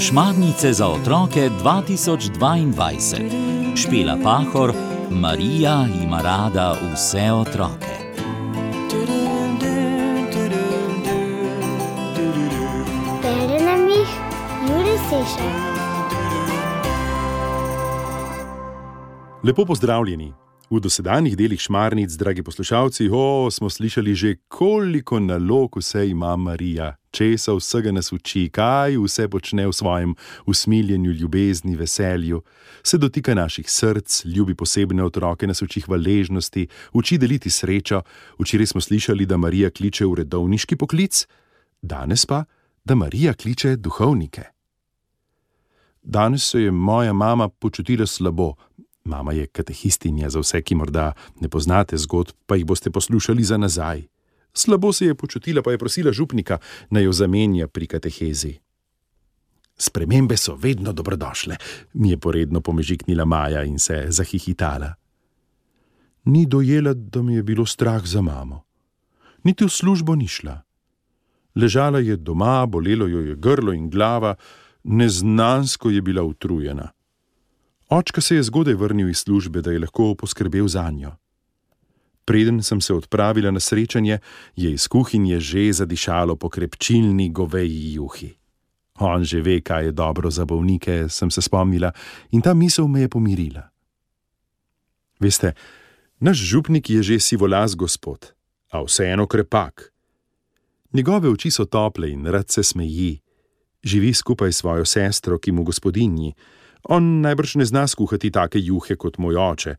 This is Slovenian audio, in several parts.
Šmarnice za otroke 2022. Špela Pahor, Marija ima rada vse otroke. Bere nam jih Juri Sešer. Lepo pozdravljeni. V dosedanjih delih šmarnic, dragi poslušalci, o, smo slišali že, koliko nalog vse ima Marija, česa vsega nas uči, kaj vse počne v svojem usmiljenju, ljubezni, veselju, se dotika naših src, ljubi posebne otroke, nas uči hvaležnosti, uči deliti srečo. Včeraj smo slišali, da Marija kliče v redovniški poklic, danes pa, da Marija kliče duhovnike. Danes se je moja mama počutila slabo. Mama je katehistinja za vse, ki morda ne poznate zgodb, pa jih boste poslušali za nazaj. Slabo se je počutila, pa je prosila župnika, naj jo zamenja pri katehezi. Spremembe so vedno dobrodošle, mi je poredno pomežiknila Maja in se zahihitala. Ni dojela, da mi je bilo strah za mamo. Niti v službo ni šla. Ležala je doma, bolelo jo je grlo in glava, neznansko je bila utrujena. Očka se je zgodaj vrnil iz službe, da je lahko poskrbel za njo. Preden sem se odpravila na srečanje, je iz kuhinje že zadišalo po krepčilni goveji juhi. On že ve, kaj je dobro za bolnike, sem se spomnila in ta misel me je pomirila. Veste, naš župnik je že sivolas gospod, a vseeno krepak. Njegove oči so tople in rad se smeji, živi skupaj s svojo sestro, ki mu gospodinji. On najbrž ne zna skuhati take juhe kot moj oče,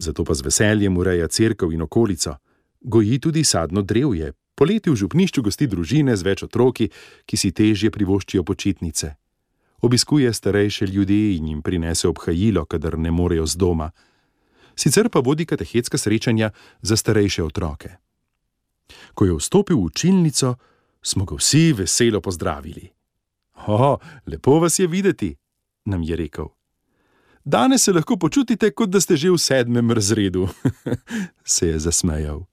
zato pa z veseljem ureja crkv in okolico. Goji tudi sadno drevje, poleti v župnišču gosti družine z več otroki, ki si težje privoščijo počitnice. Obiskuje starejše ljudi in jim prinese obhajilo, kadar ne morejo z doma. Sicer pa vodi katehetska srečanja za starejše otroke. Ko je vstopil v učilnico, smo ga vsi veselo pozdravili. O, lepo vas je videti, nam je rekel. Danes se lahko počutite, kot da ste že v sedmem razredu, se je zasmejal.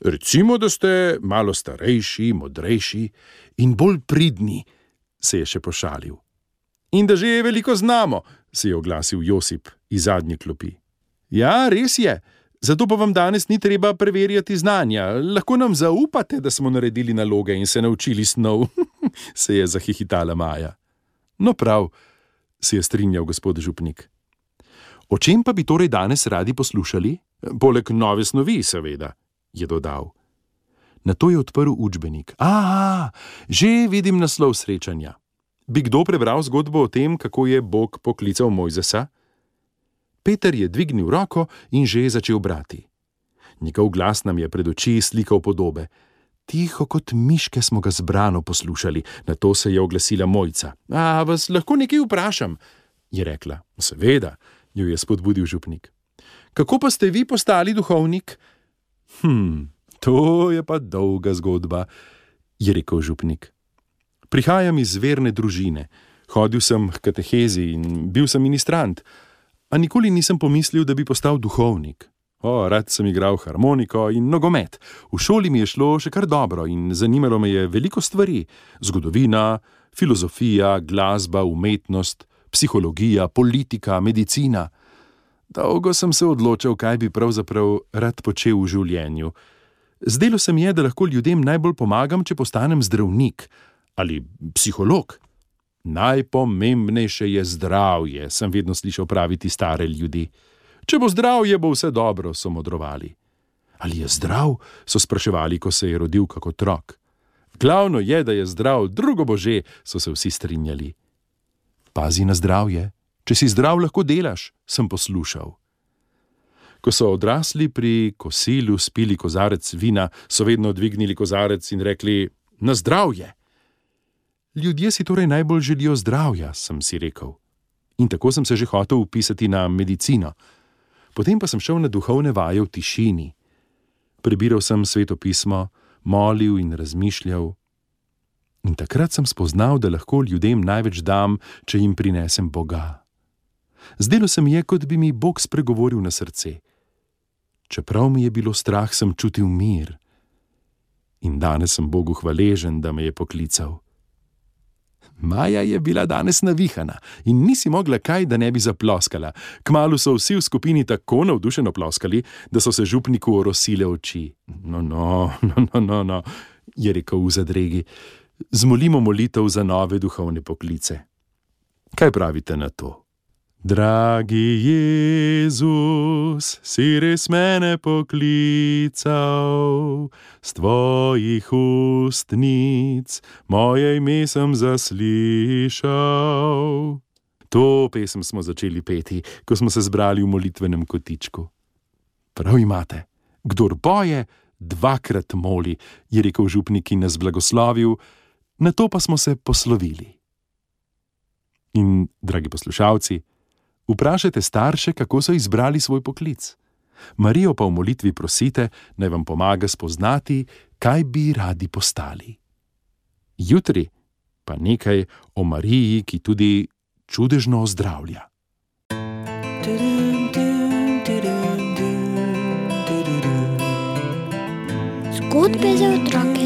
Recimo, da ste malo starejši, modrejši in bolj pridni, se je še pošalil. In da že je veliko znamo, se je oglasil Josip iz zadnje klopi. Ja, res je, zato pa vam danes ni treba preverjati znanja. Lahko nam zaupate, da smo naredili naloge in se naučili snov, se je zahihitala Maja. No, prav se je strinjal gospod Župnik. O čem pa bi torej danes radi poslušali? Poleg nove snovi, seveda, je dodal. Na to je odprl učbenik. A, že vidim naslov srečanja. Bi kdo prebral zgodbo o tem, kako je Bog poklical Mojzesa? Peter je dvignil roko in že je začel brati. Njegov glas nam je pred oči slikal podobe. Tiho kot miške smo ga zbrano poslušali, na to se je oglasila Mojca. A vas lahko nekaj vprašam? je rekla. Seveda, jo je spodbudil župnik. Kako pa ste vi postali duhovnik? Hm, to je pa dolga zgodba, je rekel župnik. Prihajam iz verne družine, hodil sem k katehezi in bil sem ministrant, a nikoli nisem pomislil, da bi postal duhovnik. O, rad sem igral harmoniko in nogomet. V šoli mi je šlo še kar dobro in zanimalo me je veliko stvari: zgodovina, filozofija, glasba, umetnost, psihologija, politika, medicina. Dolgo sem se odločil, kaj bi pravzaprav rad počel v življenju. Zdelo se mi je, da lahko ljudem najbolj pomagam, če postanem zdravnik ali psiholog. Najpomembnejše je zdravje, sem vedno slišal praviti stare ljudi. Če bo zdrav, je bo vse dobro, so modrovali. Ali je zdrav, so spraševali, ko se je rodil kot otrok. Glavno je, da je zdrav, drugo bože, so se vsi strinjali. Pazi na zdravje, če si zdrav, lahko delaš, sem poslušal. Ko so odrasli pri kosilu, spili kozarec vina, so vedno dvignili kozarec in rekli: Na zdravje! Ljudje si torej najbolj želijo zdravja, sem si rekel. In tako sem se že hotel upisati na medicino. Potem pa sem šel na duhovne vaje v tišini. Prebiral sem svetopismo, molil in razmišljal. In takrat sem spoznal, da lahko ljudem največ dam, če jim prinesem Boga. Zdelo se mi je, kot bi mi Bog spregovoril na srce. Čeprav mi je bilo strah, sem čutil mir. In danes sem Bogu hvaležen, da me je poklical. Maja je bila danes navihana in nisi mogla kaj, da ne bi zaploskala. Kmalu so vsi v skupini tako navdušeno ploskali, da so se župniku orosile oči. No, no, no, no, no, no, je rekel v zadregi. Zmolimo molitev za nove duhovne poklice. Kaj pravite na to? Dragi Jezus, si res mene poklical, z tvojih ustnic moje ime sem zaslišal. To pesem smo začeli peti, ko smo se zbrali v molitvenem kotičku. Prav imate, kdor boje, dvakrat moli, je rekel župnik in nas blagoslovil, na to pa smo se poslovili. In, dragi poslušalci, Vprašajte starše, kako so izbrali svoj poklic. Marijo pa v molitvi prosite, naj vam pomaga spoznati, kaj bi radi postali. Jutri pa nekaj o Mariji, ki tudi čudežno ozdravlja. Zgodbe za otroke.